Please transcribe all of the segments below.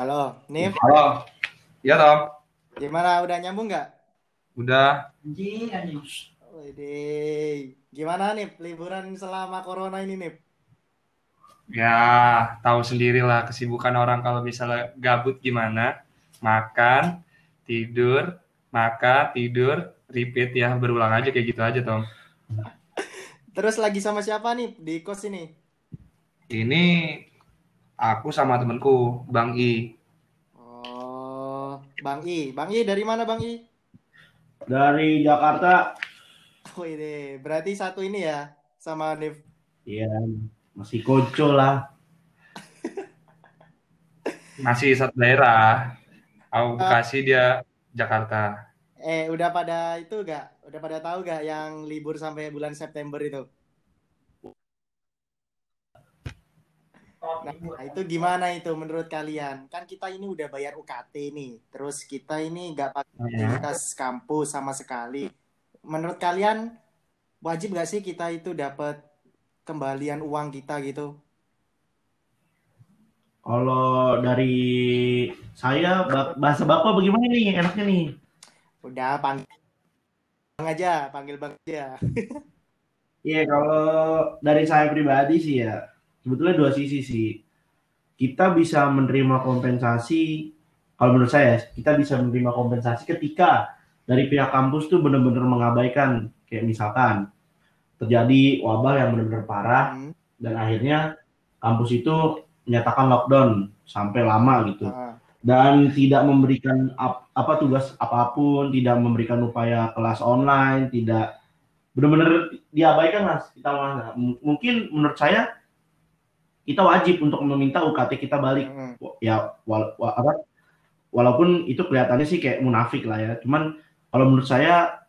Halo, Nif. Halo. Iya, Tom. Gimana, udah nyambung nggak? Udah. Wede. Gimana, Nif? Liburan selama corona ini, Nif? Ya, tahu sendirilah kesibukan orang kalau misalnya gabut gimana. Makan, tidur, makan, tidur, repeat ya. Berulang aja kayak gitu aja, Tom. Terus lagi sama siapa nih di kos ini? Ini aku sama temenku, Bang I. Oh, Bang I. Bang I dari mana, Bang I? Dari Jakarta. Wede. Berarti satu ini ya sama Nif. Iya, masih kocok lah. Masih satu daerah. Aku Bekasi, dia Jakarta. Eh, udah pada itu gak? Udah pada tahu gak yang libur sampai bulan September itu? Nah, itu gimana itu menurut kalian? Kan kita ini udah bayar UKT nih, terus kita ini nggak pakai fasilitas kampus sama sekali. Menurut kalian wajib nggak sih kita itu dapat kembalian uang kita gitu? Kalau dari saya ba- bahasa bapak bagaimana nih enaknya nih? Udah panggil bang aja, panggil bang aja. Iya kalau dari saya pribadi sih ya sebetulnya dua sisi sih. Kita bisa menerima kompensasi kalau menurut saya kita bisa menerima kompensasi ketika dari pihak kampus tuh benar-benar mengabaikan kayak misalkan terjadi wabah yang benar-benar parah Hmm. dan akhirnya kampus itu menyatakan lockdown sampai lama gitu Ah, dan tidak memberikan ap- apa tugas apa pun, tidak memberikan upaya kelas online, tidak benar-benar diabaikan mas kita mungkin menurut saya kita wajib untuk meminta UKT kita balik. Hmm. ya wal- wa- apa walaupun itu kelihatannya sih kayak munafik lah ya. Cuman kalau menurut saya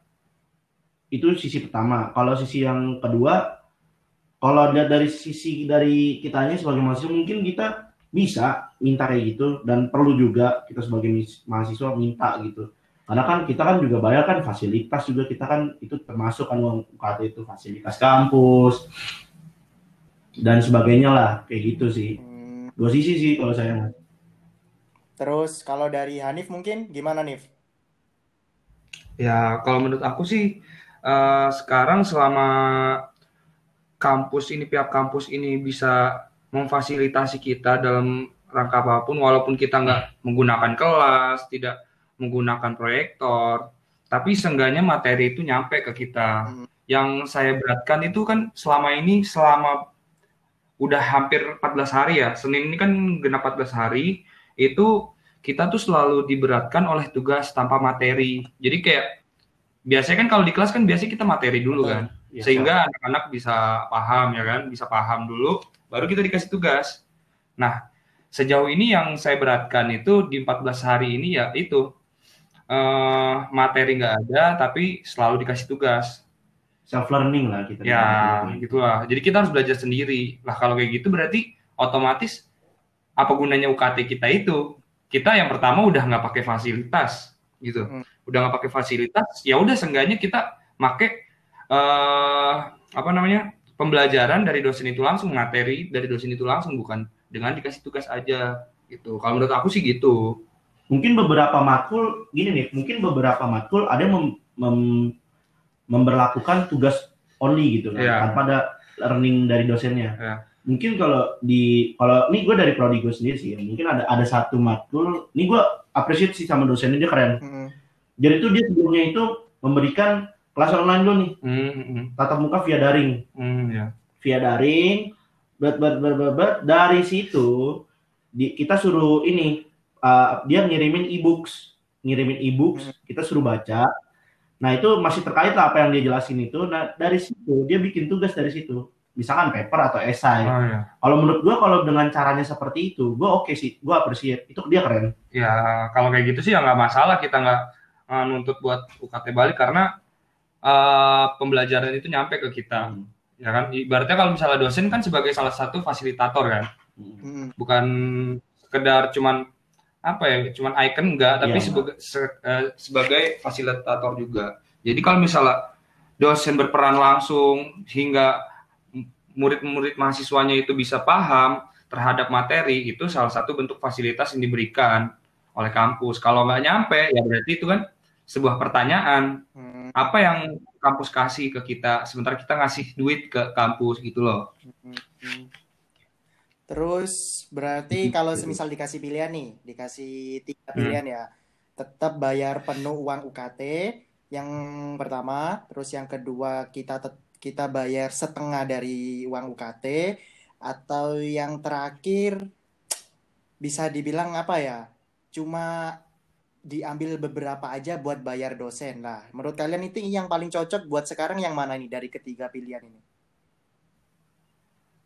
itu sisi pertama. Kalau sisi yang kedua kalau dari sisi dari kitanya sebagai mahasiswa mungkin kita bisa minta kayak gitu. Dan perlu juga kita sebagai mahasiswa minta gitu. Karena kan kita kan juga bayar kan fasilitas juga kita kan itu termasuk kan uang UKT itu fasilitas kampus dan sebagainya lah kayak gitu sih Hmm. dua sisi sih kalau saya mas Terus kalau dari Hanif mungkin gimana Nif? Ya, kalau menurut aku sih eh, sekarang selama kampus ini pihak kampus ini bisa memfasilitasi kita dalam rangka apa pun, walaupun kita nggak menggunakan kelas, tidak menggunakan proyektor, tapi seenggaknya materi itu nyampe ke kita. Hmm. Yang saya beratkan itu kan selama ini selama udah hampir 14 hari ya, Senin ini kan genap 14 hari, itu kita tuh selalu diberatkan oleh tugas tanpa materi. Jadi kayak biasanya kan kalau di kelas kan biasanya kita materi dulu kan, Ya, sehingga anak-anak bisa paham ya kan, bisa paham dulu, baru kita dikasih tugas. Nah, sejauh ini yang saya beratkan itu di 14 hari ini ya itu eh, materi nggak ada, tapi selalu dikasih tugas. Self learning lah kita Ya, bilangnya. gitulah. Jadi kita harus belajar sendiri. Lah kalau kayak gitu berarti otomatis apa gunanya UKT kita itu? Kita yang pertama udah nggak pakai fasilitas, gitu. Hmm. Udah nggak pakai fasilitas, ya udah seenggaknya kita make eh apa namanya pembelajaran dari dosen itu langsung, materi dari dosen itu langsung, bukan dengan dikasih tugas aja, gitu. Kalau menurut aku sih gitu. mungkin beberapa matkul gini nih mungkin beberapa matkul ada yang mem- mem- memberlakukan tugas only gitu kan Iya. tanpa ada learning dari dosennya Iya. mungkin kalau di kalau ini gue dari prodi gue sendiri sih mungkin ada ada satu matkul ini gue appreciate sih sama dosennya dia keren Hmm. jadi itu dia sebelumnya itu memberikan kelas online dulu nih Hmm, hmm, tatap muka via daring hmm, ya. via daring bet bet bet bet, bet. dari situ di, kita suruh ini uh, dia ngirimin e-books ngirimin e-books Hmm. kita suruh baca nah itu masih terkait lah apa yang dia jelasin itu nah dari situ dia bikin tugas dari situ misalkan paper atau esai Oh ya. kalau menurut gua kalau dengan caranya seperti itu gua oke sih gua appreciate itu dia keren Ya kalau kayak gitu sih ya nggak masalah kita nggak uh, nuntut buat UKT balik karena uh, pembelajaran itu nyampe ke kita, Hmm. ya kan? Ibaratnya kalau misalnya dosen kan sebagai salah satu fasilitator kan, Hmm. Hmm. bukan sekedar cuman apa ya, cuman icon enggak, tapi Iya. sebagai se- eh, sebagai fasilitator juga. Jadi kalau misalnya dosen berperan langsung hingga murid-murid mahasiswanya itu bisa paham, terhadap materi itu salah satu bentuk fasilitas yang diberikan oleh kampus. Kalau nggak nyampe, ya berarti itu kan sebuah pertanyaan. Hmm. Apa yang kampus kasih ke kita, sementara kita ngasih duit ke kampus gitu loh. Hmm. Terus berarti gitu. kalau semisal dikasih pilihan nih, dikasih tiga pilihan hmm. ya, tetap bayar penuh uang UKT yang pertama, terus yang kedua kita kita bayar setengah dari uang UKT atau yang terakhir bisa dibilang apa ya? Cuma diambil beberapa aja buat bayar dosen lah. Menurut kalian itu yang paling cocok buat sekarang yang mana nih dari ketiga pilihan ini?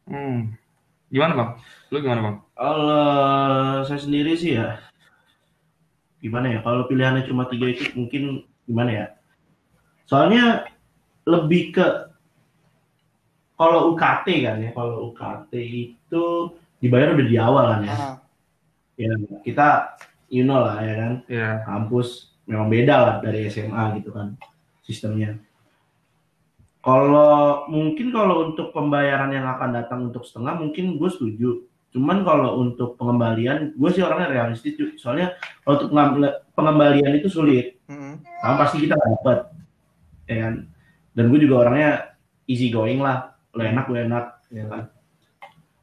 Hmm. Gimana bang? Lu gimana bang? Kalau saya sendiri sih ya, gimana ya? Kalau pilihannya cuma tiga itu mungkin gimana ya? Soalnya lebih ke kalau UKT kan ya, kalau UKT itu dibayar udah di awal kan ya. Uh. Ya kita you know lah ya kan. Yeah. Kampus memang beda lah dari SMA gitu kan sistemnya. Kalau mungkin kalau untuk pembayaran yang akan datang untuk setengah mungkin gue setuju. Cuman kalau untuk pengembalian, gue sih orangnya realistis. Soalnya untuk pengembalian itu sulit. Mm -hmm. Pasti kita nggak dapat ya kan dan gue juga orangnya easy going lah lo enak lo enak ya kan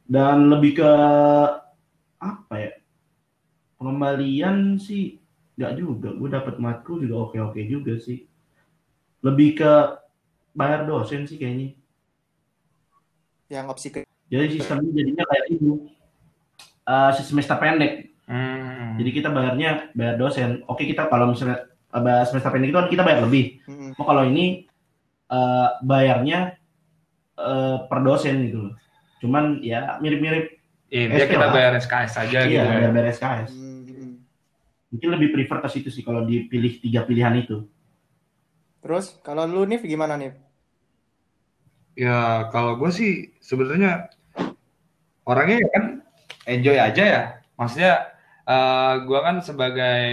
dan lebih ke apa ya pengembalian sih nggak juga gue dapat matkul juga oke oke juga sih lebih ke bayar dosen sih kayaknya yang opsi ke jadi sistemnya jadinya kayak itu uh, semester pendek hmm. jadi kita bayarnya bayar dosen oke kita kalau misalnya semester pendek itu kan kita bayar lebih. Hmm. Oh, kalau ini uh, bayarnya uh, per dosen gitu loh. Cuman ya mirip-mirip. Iya, kita lah. bayar SKS saja iya, gitu. Iya, bayar SKS. Hmm. Mungkin lebih prefer ke situ sih kalau dipilih tiga pilihan itu. Terus kalau lu nih gimana nih? Ya kalau gue sih sebenarnya orangnya kan enjoy aja ya. Maksudnya uh, eh, gue kan sebagai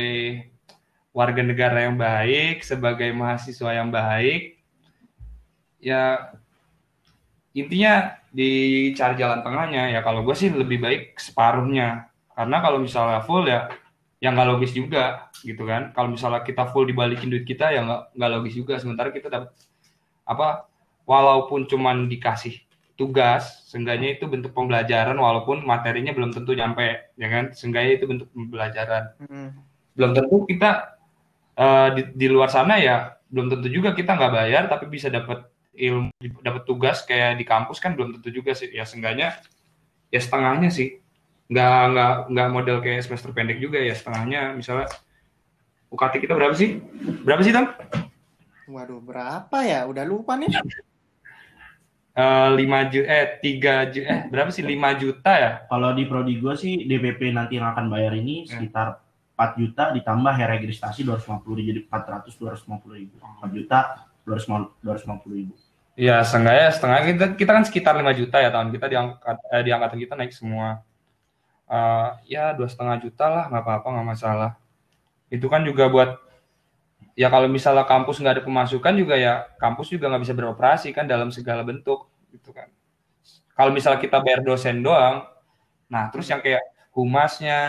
warga negara yang baik, sebagai mahasiswa yang baik, ya intinya dicari jalan tengahnya ya kalau gue sih lebih baik separuhnya karena kalau misalnya full ya yang nggak logis juga gitu kan. Kalau misalnya kita full dibalikin duit kita ya nggak logis juga. Sementara kita dapat apa walaupun cuman dikasih tugas seenggaknya itu bentuk pembelajaran walaupun materinya belum tentu nyampe ya kan. Seenggaknya itu bentuk pembelajaran. Hmm. belum tentu kita uh, di, di luar sana ya belum tentu juga kita nggak bayar tapi bisa dapat ilmu dapat tugas kayak di kampus kan belum tentu juga sih. Ya seenggaknya ya setengahnya sih nggak nggak nggak model kayak semester pendek juga ya setengahnya. Misalnya UKT kita berapa sih? Berapa sih tam waduh berapa ya? Udah lupa nih. Uh, juta eh tiga juta eh berapa sih? Lima juta ya? Kalau di prodi gue sih DPP nanti yang akan bayar ini ya. sekitar 4 juta ditambah hair registrasi 250 ribu jadi 400 250 ribu. 4 juta 250 ribu. Iya, setengahnya setengah kita kita kan sekitar 5 juta ya tahun kita diangkat eh, di angkatan kita naik semua. Uh, ya dua setengah juta lah nggak apa-apa nggak masalah. Itu kan juga buat ya kalau misalnya kampus nggak ada pemasukan juga ya kampus juga nggak bisa beroperasi kan dalam segala bentuk gitu kan. Kalau misalnya kita bayar dosen doang, nah terus yang kayak humasnya,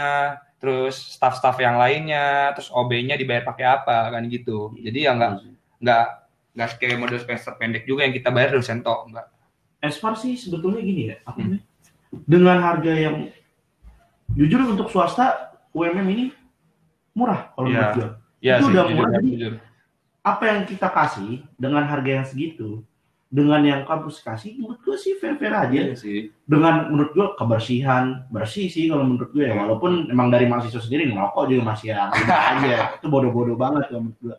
terus staff-staff yang lainnya, terus OB-nya dibayar pakai apa kan gitu. Jadi ya nggak nggak nggak kayak model semester pendek juga yang kita bayar dosen tok enggak. Esfar sih sebetulnya gini ya, hmm. dengan harga yang jujur untuk swasta UMM ini murah kalau ya. menurut gue. Ya, itu sih, udah murah. Jujur, jadi, apa yang kita kasih dengan harga yang segitu, dengan yang kampus kasih menurut gue sih fair fair aja. Iya sih. dengan menurut gue kebersihan bersih sih kalau menurut gue ya. Walaupun emang dari mahasiswa sendiri ngerokok juga masih ya aja. Itu bodoh-bodoh banget kalau menurut gue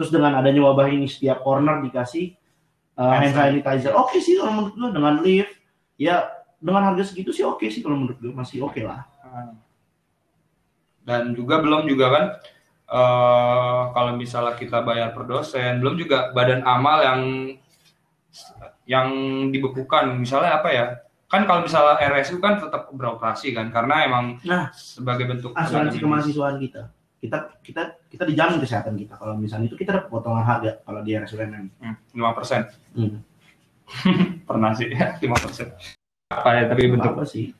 terus dengan adanya wabah ini setiap corner dikasih uh, hand sanitizer oke okay sih kalau menurut gue dengan lift ya dengan harga segitu sih oke okay sih kalau menurut gue masih oke okay lah dan juga belum juga kan uh, kalau misalnya kita bayar per dosen belum juga badan amal yang yang dibekukan. Misalnya apa ya? Kan kalau misalnya RSU kan tetap beroperasi kan karena emang nah, sebagai bentuk asuransi kemahasiswaan kita. Kita kita kita dijamin kesehatan kita. Kalau misalnya itu kita dapat potongan harga kalau di RSUMM hmm, lima persen. Hmm. pernah sih ya lima persen. Apa ya tapi bentuk apa sih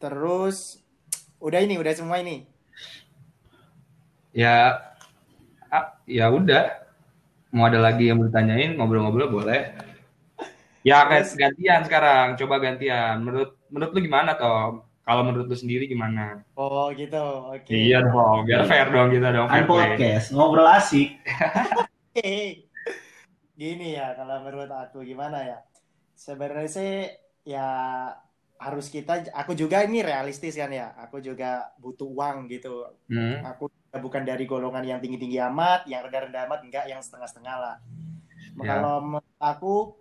Terus udah ini, udah semua ini. Ya, ah, ya udah. Mau ada lagi yang mau ditanyain, ngobrol-ngobrol boleh. Ya Terus- gantian sekarang, coba gantian. Menurut menurut lu gimana Tom? Kalau menurut lu sendiri gimana? Oh gitu, oke. Iya dong, biar fair dong kita dong. Kan podcast, ngobrol asik. Hehehe. Gini ya, kalau menurut aku gimana ya? Sebenarnya sih ya harus kita, aku juga ini realistis kan ya. Aku juga butuh uang gitu. Hmm. Aku bukan dari golongan yang tinggi-tinggi amat, yang rendah-rendah amat, enggak yang setengah-setengah lah. Ya. Kalau menurut aku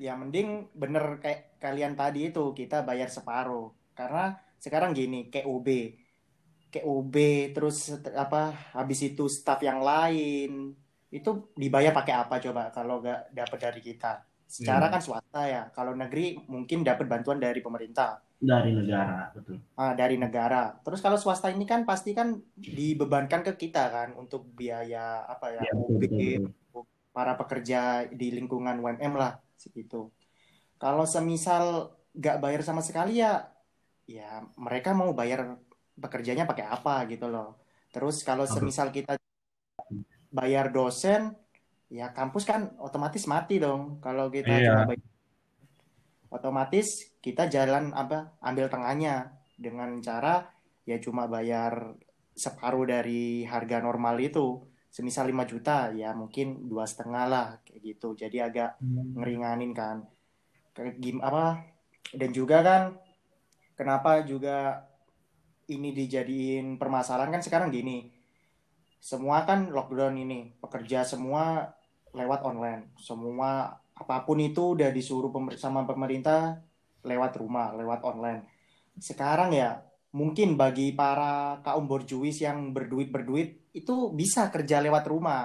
ya mending bener kayak kalian tadi itu kita bayar separuh. Karena sekarang gini. Kayak OB terus apa habis itu staff yang lain itu dibayar pakai apa coba kalau nggak dapat dari kita? Secara Hmm. kan swasta ya. Kalau negeri mungkin dapat bantuan dari pemerintah. Dari negara, betul. Ah, dari negara. Terus kalau swasta ini kan pasti kan dibebankan ke kita kan untuk biaya apa ya, Ya, betul, OB, betul, betul. para pekerja di lingkungan UMM lah segitu. Kalau semisal nggak bayar sama sekali ya, ya mereka mau bayar pekerjanya pakai apa gitu loh. Terus kalau semisal kita bayar dosen, ya kampus kan otomatis mati dong. Kalau kita Iya. cuma bayar, otomatis kita jalan apa, ambil tengahnya. Dengan cara ya cuma bayar separuh dari harga normal itu. Semisal 5 juta ya mungkin dua setengah lah kayak gitu. Jadi agak ngeringanin kan. Gim apa dan juga kan kenapa juga ini dijadiin permasalahan? Kan sekarang gini semua kan lockdown ini pekerja semua lewat online semua apa pun itu udah disuruh pemer- sama pemerintah lewat rumah lewat online sekarang ya mungkin bagi para kaum borjuis yang berduit berduit itu bisa kerja lewat rumah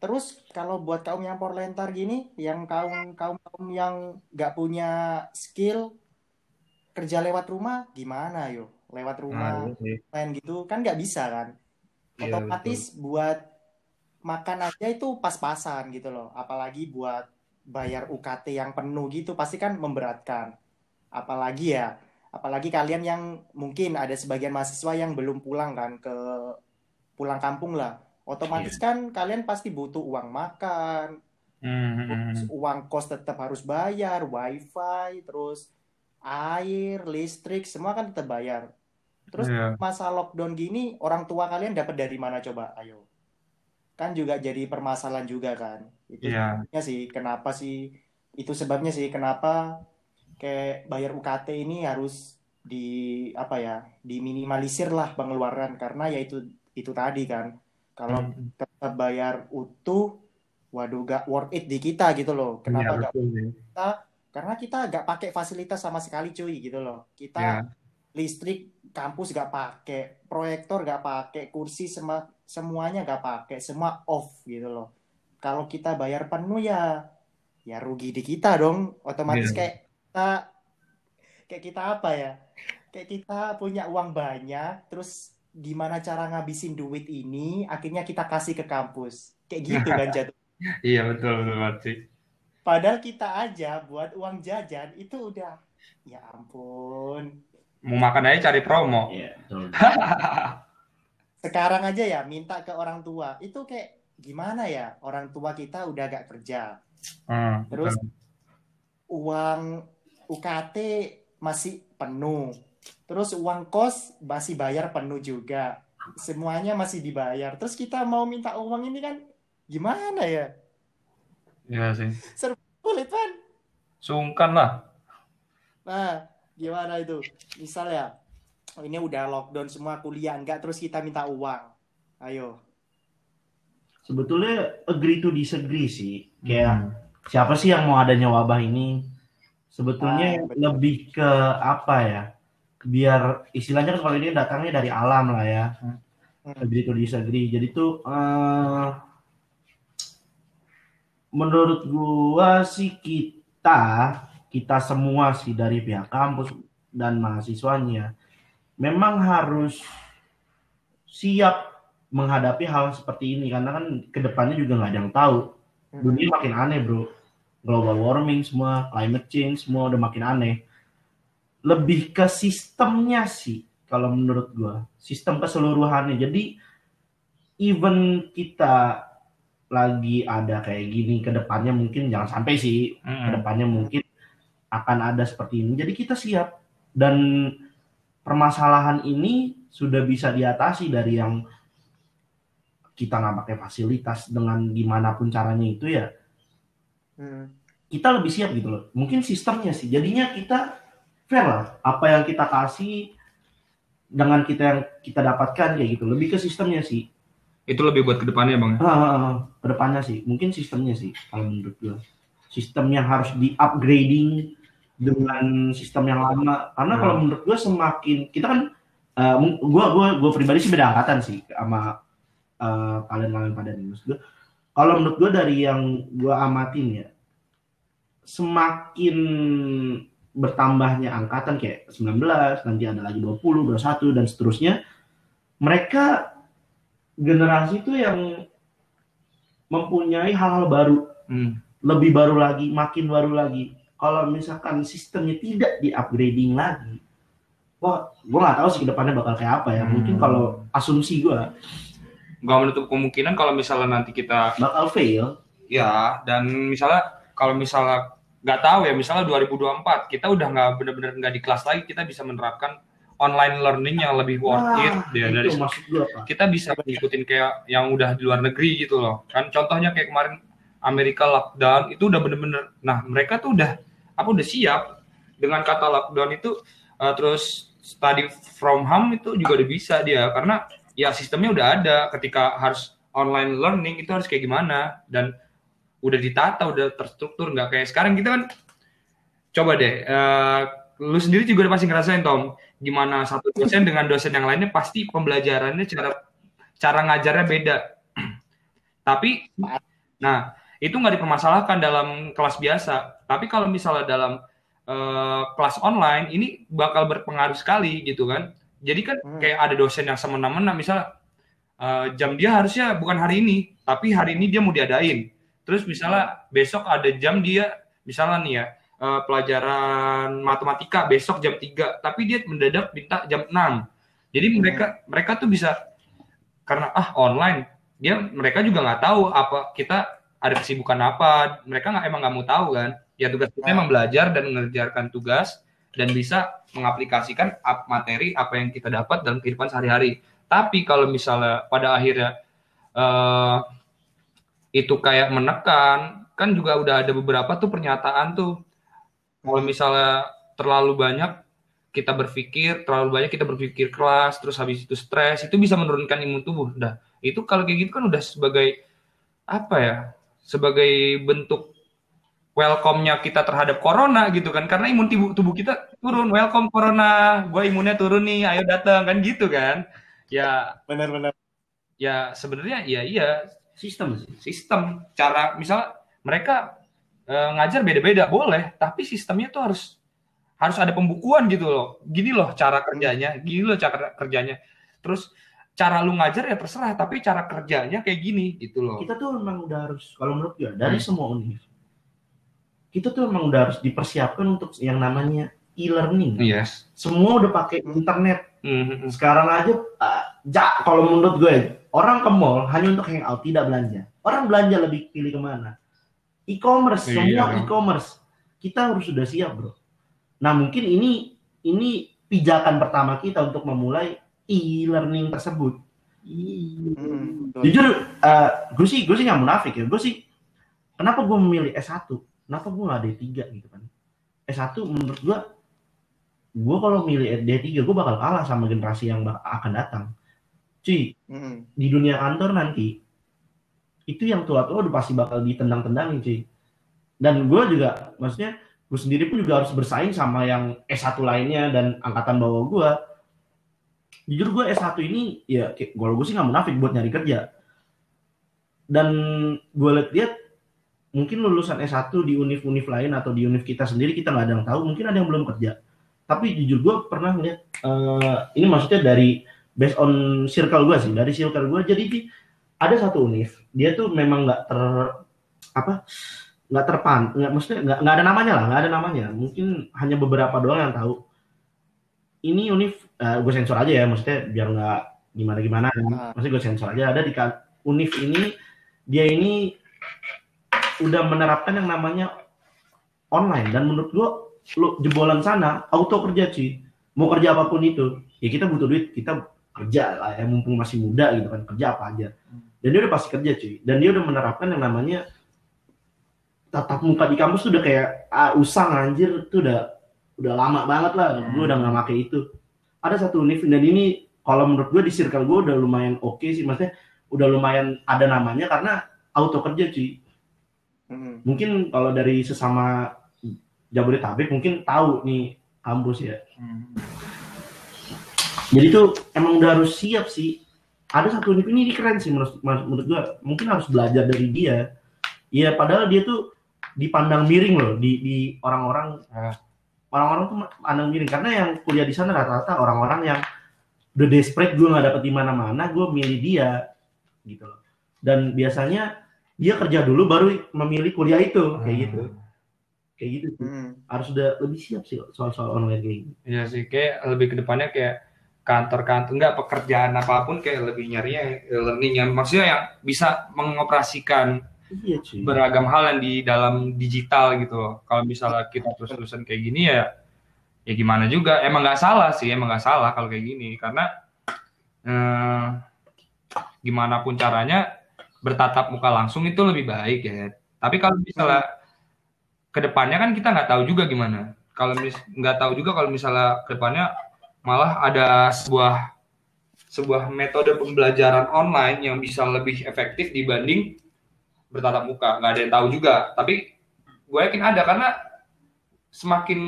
Terus kalau buat kaum yang porlentar gini, yang kaum kaum kaum yang nggak punya skill kerja lewat rumah, gimana yo? Lewat Nah, rumah iya sih. main gitu kan nggak bisa kan? Iya, Otomatis buat makan aja itu pas-pasan gitu loh. Apalagi buat bayar UKT yang penuh gitu pasti kan memberatkan. Apalagi ya, apalagi kalian yang mungkin ada sebagian mahasiswa yang belum pulang kan ke pulang kampung lah. Otomatis kan kalian pasti butuh uang makan, Hmm, hmm, terus hmm. uang kos tetap harus bayar, wifi, terus air, listrik, semua kan tetap bayar. Terus Iya. masa lockdown gini, orang tua kalian dapat dari mana coba? Ayo. Kan juga jadi permasalahan juga kan. Itu Iya. sebabnya sih, kenapa sih? Itu sebabnya sih kenapa kayak bayar UKT ini harus di apa ya, diminimalisir lah pengeluaran karena ya itu itu tadi kan. Kalau Hmm. tetap bayar utuh, waduh gak worth it di kita gitu loh. Iya, Kenapa gak betul kita? Karena kita gak pakai fasilitas sama sekali cuy gitu loh. Kita Iya. Listrik kampus gak pakai, proyektor gak pakai, kursi semua semuanya gak pakai, semua off gitu loh. Kalau kita bayar penuh ya, ya rugi di kita dong. Otomatis Iya. kayak kita, kayak kita apa ya? Kayak kita punya uang banyak, terus gimana cara ngabisin duit ini? Akhirnya kita kasih ke kampus, kayak gitu kan jatuh. Iya, betul betul sih. Padahal kita aja buat uang jajan itu udah, ya ampun. Mau makan aja cari promo. Iya, betul. sekarang aja ya minta ke orang tua itu kayak gimana ya orang tua kita udah gak kerja Hmm, Terus? betul. uang UKT masih penuh terus uang kos masih bayar penuh juga semuanya masih dibayar terus kita mau minta uang ini kan gimana ya Iya sih. sulit kan Sungkan lah. nah gimana itu misal ya ini udah lockdown semua kuliah enggak terus kita minta uang ayo Sebetulnya agree to disagree sih. Kayak Hmm. siapa sih yang mau adanya wabah ini? Ah, Sebetulnya betul. lebih ke apa ya? Biar istilahnya kan kalau ini datangnya dari alam lah ya. Hmm. Agree to disagree. Jadi tuh eh, menurut gua sih kita kita semua sih dari pihak kampus dan mahasiswanya memang harus siap menghadapi hal seperti ini karena kan ke depannya juga nggak ada yang tahu dunia makin aneh bro global warming semua, climate change semua udah makin aneh. Lebih ke sistemnya sih kalau menurut gua, sistem keseluruhannya. Jadi even kita lagi ada kayak gini ke depannya mungkin jangan sampai sih Mm-mm. ke depannya mungkin akan ada seperti ini. Jadi kita siap dan permasalahan ini sudah bisa diatasi dari yang kita nggak pakai fasilitas dengan gimana pun caranya itu ya Hmm. kita lebih siap gitu loh. Mungkin sistemnya sih. Jadinya kita fair lah. Apa yang kita kasih dengan kita yang kita dapatkan kayak gitu. Lebih ke sistemnya sih. Itu lebih buat ke depannya bang. Ah, ah, ah. ke depannya sih. Mungkin sistemnya sih kalau menurut gue. Sistem yang harus di upgrading dengan sistem yang lama. Karena Hmm. kalau menurut gue semakin kita kan, eh, gue gua gua pribadi sih beda angkatan sih sama eh, kalian-kalian pada nih. Maksud gue, kalau menurut gue dari yang gue amatin ya, semakin bertambahnya angkatan kayak 19, nanti ada lagi 20, 21 dan seterusnya, mereka generasi itu yang mempunyai hal-hal baru, Hmm. lebih baru lagi, makin baru lagi. Kalau misalkan sistemnya tidak di-upgrading lagi, wah, gue nggak tahu sih ke depannya bakal kayak apa ya. Mungkin Hmm. kalau asumsi gue Gak menutup kemungkinan kalau misalnya nanti kita bakal fail, ya dan misalnya kalau misalnya nggak tahu ya misalnya 2024 kita udah nggak bener-bener nggak di kelas lagi kita bisa menerapkan online learning yang lebih worth Wah, it ya dari gue pak. kita bisa ngikutin kayak yang udah di luar negeri gitu loh kan contohnya kayak kemarin Amerika lockdown itu udah bener-bener nah mereka tuh udah apa udah siap. Dengan kata lockdown itu eh, terus study from home itu juga udah bisa dia. Karena ya sistemnya udah ada. Ketika harus online learning itu harus kayak gimana? Dan udah ditata udah terstruktur nggak kayak sekarang. Kita kan coba deh eh, lu sendiri juga udah pasti ngerasain Tom gimana satu dosen dengan dosen yang lainnya pasti pembelajarannya cara cara ngajarnya beda. Tapi nah itu nggak dipermasalahkan dalam kelas biasa. Tapi kalau misalnya dalam eh, kelas online ini bakal berpengaruh sekali gitu kan. Jadi kan Hmm. kayak ada dosen yang semena-mena misalnya eh, jam dia harusnya bukan hari ini tapi hari ini dia mau diadain. Terus misalnya besok ada jam dia misalnya nih ya eh, pelajaran matematika besok jam 3 tapi dia mendadak minta jam 6 jadi mereka mereka tuh bisa karena ah online. Dia mereka juga nggak tahu apa kita ada kesibukan apa mereka nggak emang nggak mau tahu kan? Ya tugas kita emang belajar dan mengerjakan tugas dan bisa mengaplikasikan ap- materi apa yang kita dapat dalam kehidupan sehari-hari. Tapi kalau misalnya pada akhirnya eh, itu kayak menekan kan juga udah ada beberapa tuh pernyataan tuh. Kalau misalnya terlalu banyak kita berpikir terlalu banyak kita berpikir keras terus habis itu stres itu bisa menurunkan imun tubuh. Dah itu kalau kayak gitu kan udah sebagai apa ya sebagai bentuk welcome-nya kita terhadap corona gitu kan. Karena imun tubuh tubuh kita turun welcome corona gue imunnya turun nih ayo datang kan gitu kan. Ya Benar-benar. ya sebenarnya ya iya. Sistem sih. sistem cara misal mereka eh, ngajar beda-beda boleh. Tapi sistemnya tuh harus harus ada pembukuan gitu loh. Gini loh cara kerjanya gini loh cara kerjanya. Terus cara lu ngajar ya terserah tapi cara kerjanya kayak gini gitu loh Kita tuh memang udah harus, kalau menurut gue, dari Hmm. semua univ, kita tuh memang udah harus dipersiapkan untuk yang namanya e-learning. yes Semua udah pakai internet. Mhm. Sekarang aja, uh, ja, kalau menurut gue, orang ke mall hanya untuk hangout, tidak belanja. Orang belanja lebih pilih ke mana? E-commerce, semua Iya. e-commerce. Kita harus sudah siap, bro. Nah, mungkin ini ini pijakan pertama kita untuk memulai e-learning tersebut. Hmm. Jujur, eh, gue sih gue sih nggak munafik ya. Gue sih, kenapa gue memilih S1? Kenapa gue nggak D3 gitu kan? S1 menurut gue, gue kalau milih D3 gue bakal kalah sama generasi yang akan datang. Cuy, Hmm. di dunia kantor nanti itu yang tua-tua udah pasti bakal ditendang-tendangin cuy. Dan gue juga, maksudnya gue sendiri pun juga harus bersaing sama yang S1 lainnya dan angkatan bawah gue. Jujur gue S1 ini ya kalau gue sih nggak munafik buat nyari kerja. Dan gue lihat-lihat mungkin lulusan S1 di univ-univ lain atau di univ kita sendiri kita nggak ada yang tahu, mungkin ada yang belum kerja. Tapi jujur gue pernah ngeliat eh, ini maksudnya dari based on circle gue sih dari circle gue jadi di- ada satu univ dia tuh memang nggak ter apa nggak terpan nggak maksudnya nggak ada namanya lah nggak ada namanya mungkin hanya beberapa doang yang tahu ini univ uh, gue sensor aja ya maksudnya biar nggak gimana gimana uh. maksudnya gue sensor aja ada di univ ini dia ini udah menerapkan yang namanya online. Dan menurut gue lo jebolan sana auto kerja sih mau kerja apa pun itu ya kita butuh duit kita kerja lah ya mumpung masih muda gitu kan kerja apa aja. Dan dia udah pasti kerja cuy dan dia udah menerapkan yang namanya tatap muka di kampus tuh udah kayak ah, usang anjir tuh udah udah lama banget lah hmm. gue udah nggak pakai itu ada satu univ dan ini kalau menurut gue di circle gue udah lumayan oke okay sih maksudnya udah lumayan ada namanya karena auto kerja cuy hmm. mungkin kalau dari sesama Jabodetabek mungkin tahu nih kampus ya hmm. jadi tuh emang udah harus siap sih ada satu univ ini keren sih menurut menurut gue mungkin harus belajar dari dia Iya, padahal dia tuh dipandang miring loh di di orang-orang orang ah. Orang-orang tuh pandang miring karena yang kuliah di sana rata-rata orang-orang yang udah desperate gue nggak dapet di mana-mana gue milih dia gitu loh dan biasanya dia kerja dulu baru memilih kuliah itu kayak gitu ah. kayak gitu sih. Hmm. harus udah lebih siap sih soal-soal online kayak gitu iya sih kayak lebih ke depannya kayak kantor-kantor enggak pekerjaan apa pun kayak lebih nyarinya learning yang maksudnya yang bisa mengoperasikan Iya, cuy. beragam hal yang di dalam digital gitu. Kalau misalnya kita terus-terusan kayak gini ya, ya gimana juga. Emang nggak salah sih, emang nggak salah kalau kayak gini. Karena eh, gimana pun caranya bertatap muka langsung itu lebih baik ya. Tapi kalau misalnya ke depannya kan kita nggak tahu juga gimana. Kalau mis nggak tahu juga kalau misalnya ke depannya malah ada sebuah sebuah metode pembelajaran online yang bisa lebih efektif dibanding bertatap muka. Nggak ada yang tahu juga. Tapi gue yakin ada karena semakin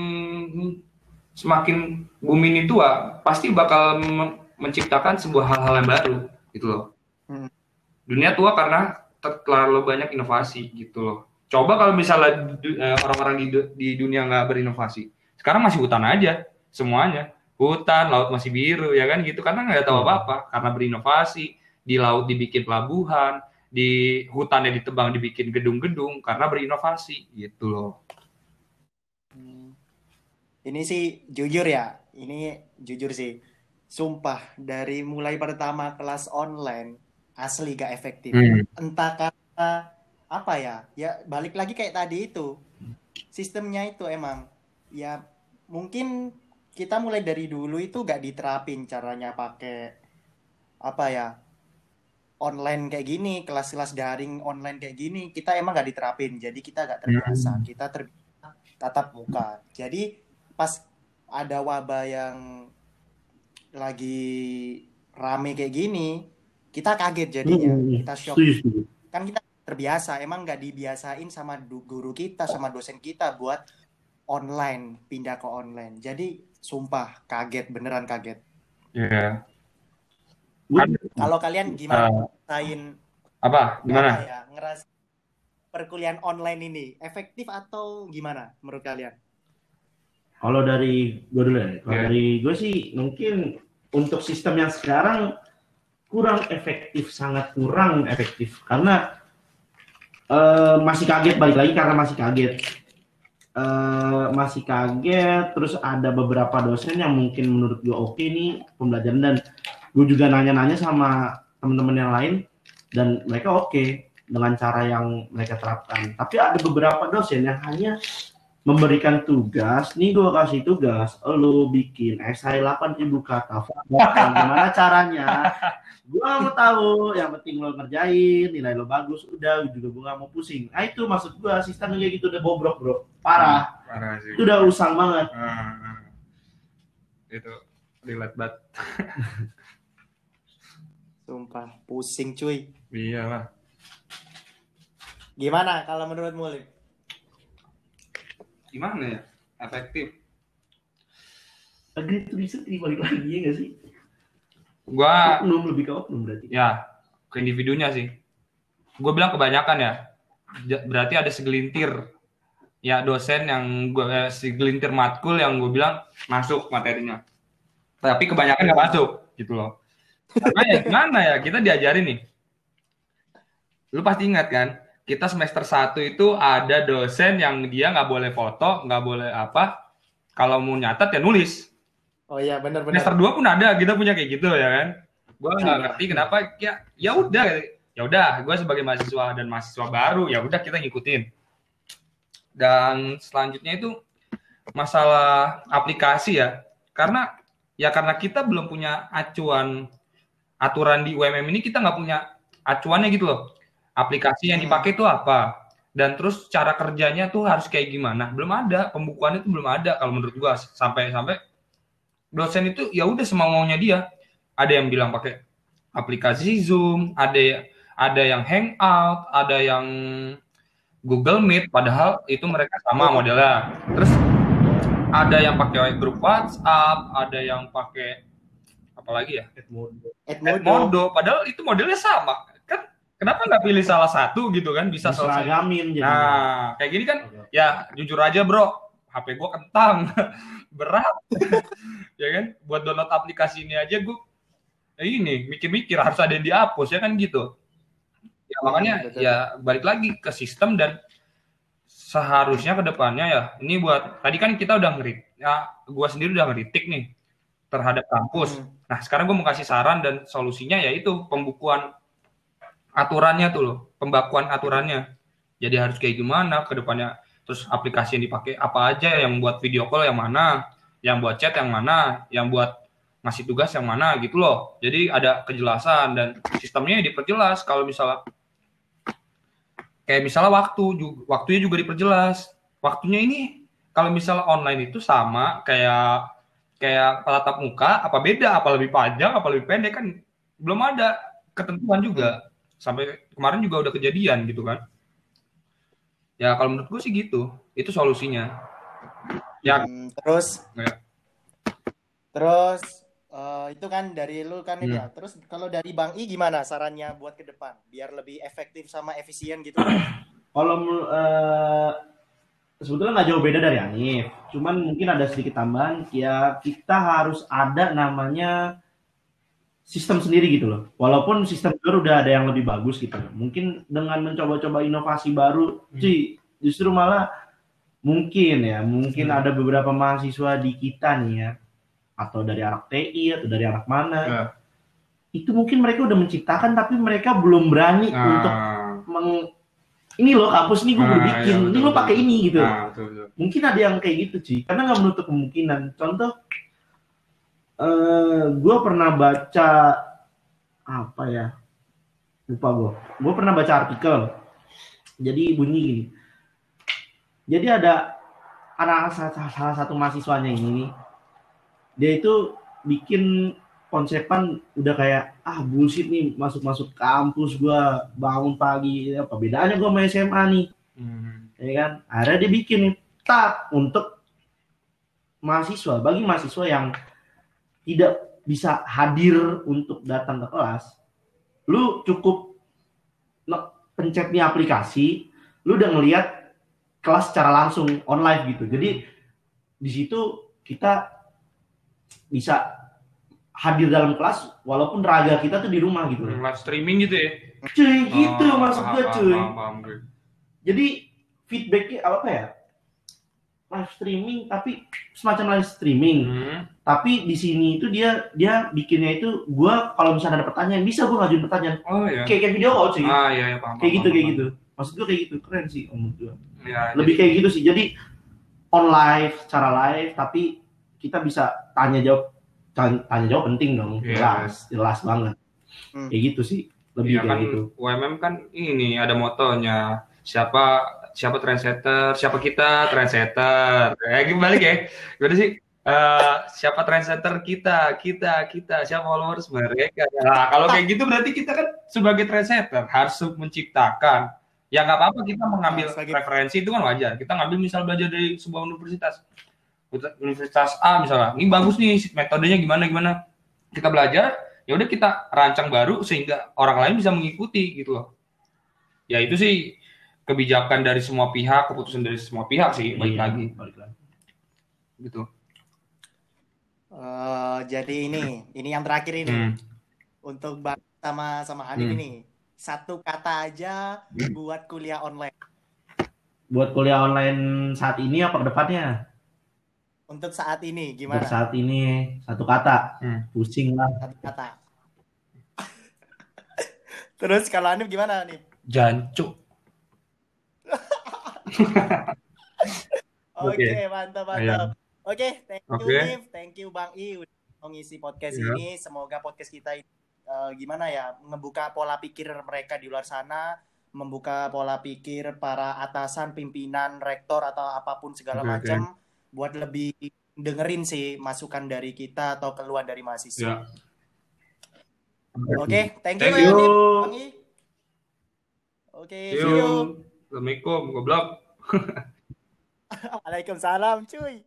semakin bumi ini tua pasti bakal menciptakan sebuah hal-hal yang baru gitu loh. Hmm. dunia tua karena terlalu banyak inovasi gitu loh. Coba kalau misalnya eh, orang-orang di, di dunia nggak berinovasi sekarang masih hutan aja semuanya. Hutan laut masih biru ya kan gitu. Karena nggak tahu apa-apa. Karena berinovasi di laut dibikin pelabuhan di hutannya ditebang dibikin gedung-gedung karena berinovasi gitu loh. Hmm. Ini sih jujur ya, ini jujur sih. Sumpah dari mulai pertama kelas online asli gak efektif. Hmm. Entah karena apa ya? Ya balik lagi kayak tadi itu. Sistemnya itu emang ya mungkin kita mulai dari dulu itu gak diterapin caranya pakai apa ya online kayak gini, kelas-kelas daring online kayak gini, kita emang gak diterapin. Jadi kita gak terbiasa. Hmm. Kita terbiasa tatap muka. Jadi pas ada wabah yang lagi rame kayak gini, kita kaget jadinya. Hmm, kita shock. Kan kita terbiasa, emang gak dibiasain sama guru kita, sama dosen kita buat online, pindah ke online. Jadi sumpah kaget, beneran kaget. Iya. Yeah. Kalau kalian gimana uh, ngerasain apa? Gimana? Ya, ngeras perkuliahan online ini efektif atau gimana menurut kalian? Kalau dari gue dulu ya. Kalau yeah. dari gue sih mungkin untuk sistem yang sekarang kurang efektif, sangat kurang efektif karena uh, masih kaget balik lagi karena masih kaget. Uh, masih kaget terus ada beberapa dosen yang mungkin menurut gue oke okay nih pembelajaran dan gue juga nanya-nanya sama teman-teman yang lain dan mereka oke okay dengan cara yang mereka terapkan. Tapi ada beberapa dosen yang hanya memberikan tugas, nih gue kasih tugas, lo bikin esai 8000 kata, gimana caranya? Gue gak mau tahu, yang penting lo ngerjain, nilai lo bagus, udah juga gue gak mau pusing. Nah itu maksud gue, sistem kayak gitu udah bobrok bro, parah. Hmm, parah sih. Itu udah usang banget. Hmm, hmm. Itu relate banget. Sumpah, pusing cuy. Iya lah. Gimana kalau menurut Mulik? Gimana ya? Efektif. Agak riset balik lagi ya gak sih? Gua oknum lebih ke oknum berarti. Ya, ke individunya sih. Gue bilang kebanyakan ya. Berarti ada segelintir ya dosen yang gue eh, segelintir matkul yang gue bilang masuk materinya. Tapi kebanyakan nggak masuk gitu loh. Karena ya gimana ya, kita diajarin nih. Lu pasti ingat kan, kita semester 1 itu ada dosen yang dia nggak boleh foto, nggak boleh apa. Kalau mau nyatat ya nulis. Oh iya benar-benar. Semester 2 pun ada, kita punya kayak gitu ya kan. Gue nggak Iya. ngerti kenapa ya ya udah ya udah gue sebagai mahasiswa dan mahasiswa baru ya udah kita ngikutin. Dan selanjutnya itu masalah aplikasi ya. Karena ya karena kita belum punya acuan aturan di UMM ini kita nggak punya acuannya gitu loh. Aplikasi yang Hmm. dipakai itu apa? Dan terus cara kerjanya tuh harus kayak gimana? Belum ada, pembukuan itu belum ada kalau menurut gua sampai sampai dosen itu ya udah semau maunya dia. Ada yang bilang pakai aplikasi Zoom, ada ada yang Hangout, ada yang Google Meet, padahal itu mereka sama modelnya. Terus ada yang pakai grup WhatsApp, ada yang pakai apa lagi ya? Edmodo. Edmodo. Edmodo, padahal itu modelnya sama. Kan kenapa nggak pilih salah satu gitu kan bisa selesai? Diseragamin jadi. Nah, kayak gini kan Oke. ya jujur aja bro, HP gue kentang, berat, ya kan? Buat download aplikasi ini aja gue, ya ini mikir-mikir harus ada yang dihapus ya kan gitu. Ya makanya betul. ya balik lagi ke sistem dan seharusnya ke depannya ya ini buat tadi kan kita udah ngerit, ya gue sendiri udah ngeritik nih terhadap kampus. Hmm. Nah sekarang gue mau kasih saran dan solusinya yaitu pembukuan aturannya tuh loh, pembakuan aturannya. Jadi harus kayak gimana ke depannya. Terus aplikasi yang dipakai apa aja, yang buat video call yang mana, yang buat chat yang mana, yang buat ngasih tugas yang mana gitu loh. Jadi ada kejelasan dan sistemnya diperjelas kalau misalnya kayak misalnya waktu juga, waktunya juga diperjelas. Waktunya ini kalau misalnya online itu sama kayak kayak tatap muka apa beda? Apa lebih panjang apa lebih pendek? Kan belum ada ketentuan juga. Sampai kemarin juga udah kejadian gitu kan. Ya kalau menurut gue sih gitu. Itu solusinya. Ya. Hmm, terus? Ya. terus eh, itu kan dari lu kan Hmm. ya. Terus kalau dari Bang I gimana sarannya buat ke depan? Biar lebih efektif sama efisien gitu? Kalau eh, sebetulnya nggak jauh beda dari Anif, cuman mungkin ada sedikit tambahan. Ya kita harus ada namanya sistem sendiri gitu loh. Walaupun sistem baru udah ada yang lebih bagus gitu. Mungkin dengan mencoba-coba inovasi baru, sih justru malah mungkin ya, mungkin Hmm. ada beberapa mahasiswa di kita nih ya, atau dari anak TI atau dari anak mana, Ya. itu mungkin mereka udah menciptakan tapi mereka belum berani untuk nah, meng ini loh kampus nih gue Ah, udah iya, bikin, betul, ini lo pakai ini gitu. nah, betul, betul. Mungkin ada yang kayak gitu sih, karena nggak menutup kemungkinan. Contoh, eh gue pernah baca apa ya, lupa gue. Gue pernah baca artikel. Jadi bunyi gini. Jadi ada anak salah salah satu mahasiswanya ini nih, dia itu bikin konsepan udah kayak ah bullshit nih masuk masuk kampus gua bangun pagi apa bedanya gua sama SMA nih? Hmm. ya kan? Akhirnya dia bikin tak untuk mahasiswa. Bagi mahasiswa yang tidak bisa hadir untuk datang ke kelas lu cukup pencet nih aplikasi lu udah ngelihat kelas secara langsung online gitu. Jadi di situ kita bisa hadir dalam kelas walaupun raga kita tuh di rumah gitu. Live streaming gitu ya? Cuy gitu Oh, maksud paham, gue paham, cuy. paham, paham gue. jadi feedbacknya apa ya? Live streaming tapi semacam live streaming. Hmm. tapi di sini itu dia dia bikinnya itu gua kalau misalnya ada pertanyaan bisa gua ngajuin pertanyaan. Oh ya kayak kayak video call sih ah iya ya paham kayak paham, gitu paham, kayak paham. gitu. Maksud gua kayak gitu. Keren sih om gua. Ya, lebih jadi- kayak gitu sih. Jadi on live secara live tapi kita bisa tanya jawab tanya, tanya jawab penting dong. Iya. jelas jelas banget. Hmm. kayak gitu sih lebih Iya kayak kan gitu. UMM kan ini ada motonya. Siapa siapa trendsetter siapa kita trendsetter. Eh balik ya. Gimana sih? Eh, siapa trendsetter kita kita kita. Siapa followers mereka. Nah kalau kayak gitu berarti kita kan sebagai trendsetter harus menciptakan. Ya nggak apa-apa kita mengambil Nah, referensi itu kan wajar. Kita ngambil misal belajar dari sebuah universitas universitas A misalnya ini bagus nih metodenya gimana gimana kita belajar ya udah kita rancang baru sehingga orang lain bisa mengikuti gitu loh ya itu sih kebijakan dari semua pihak keputusan dari semua pihak sih balik Iya, lagi balik lagi. gitu Eh, jadi ini, ini yang terakhir ini Hmm. untuk sama sama Hanif Hmm. ini. satu kata aja buat kuliah online. Buat kuliah online saat ini apa ke depannya? Untuk saat ini Untuk gimana? saat ini satu kata. Hmm. Pusing lah. Satu kata. Terus kalau Anip gimana nih? Jancuk. Oke, Oke. mantap mantap. Oke, thank you Oke. Nif, thank you Bang I udah mau ngisi podcast Iya. ini. Semoga podcast kita eh, gimana ya, ngebuka pola pikir mereka di luar sana, membuka pola pikir para atasan, pimpinan, rektor atau apa pun segala oke. macam buat lebih dengerin sih masukan dari kita atau keluhan dari mahasiswa. Ya. Oke, thank you, Thank you. Oke, See see you. Assalamualaikum. Goblok. Waalaikumsalam, cuy.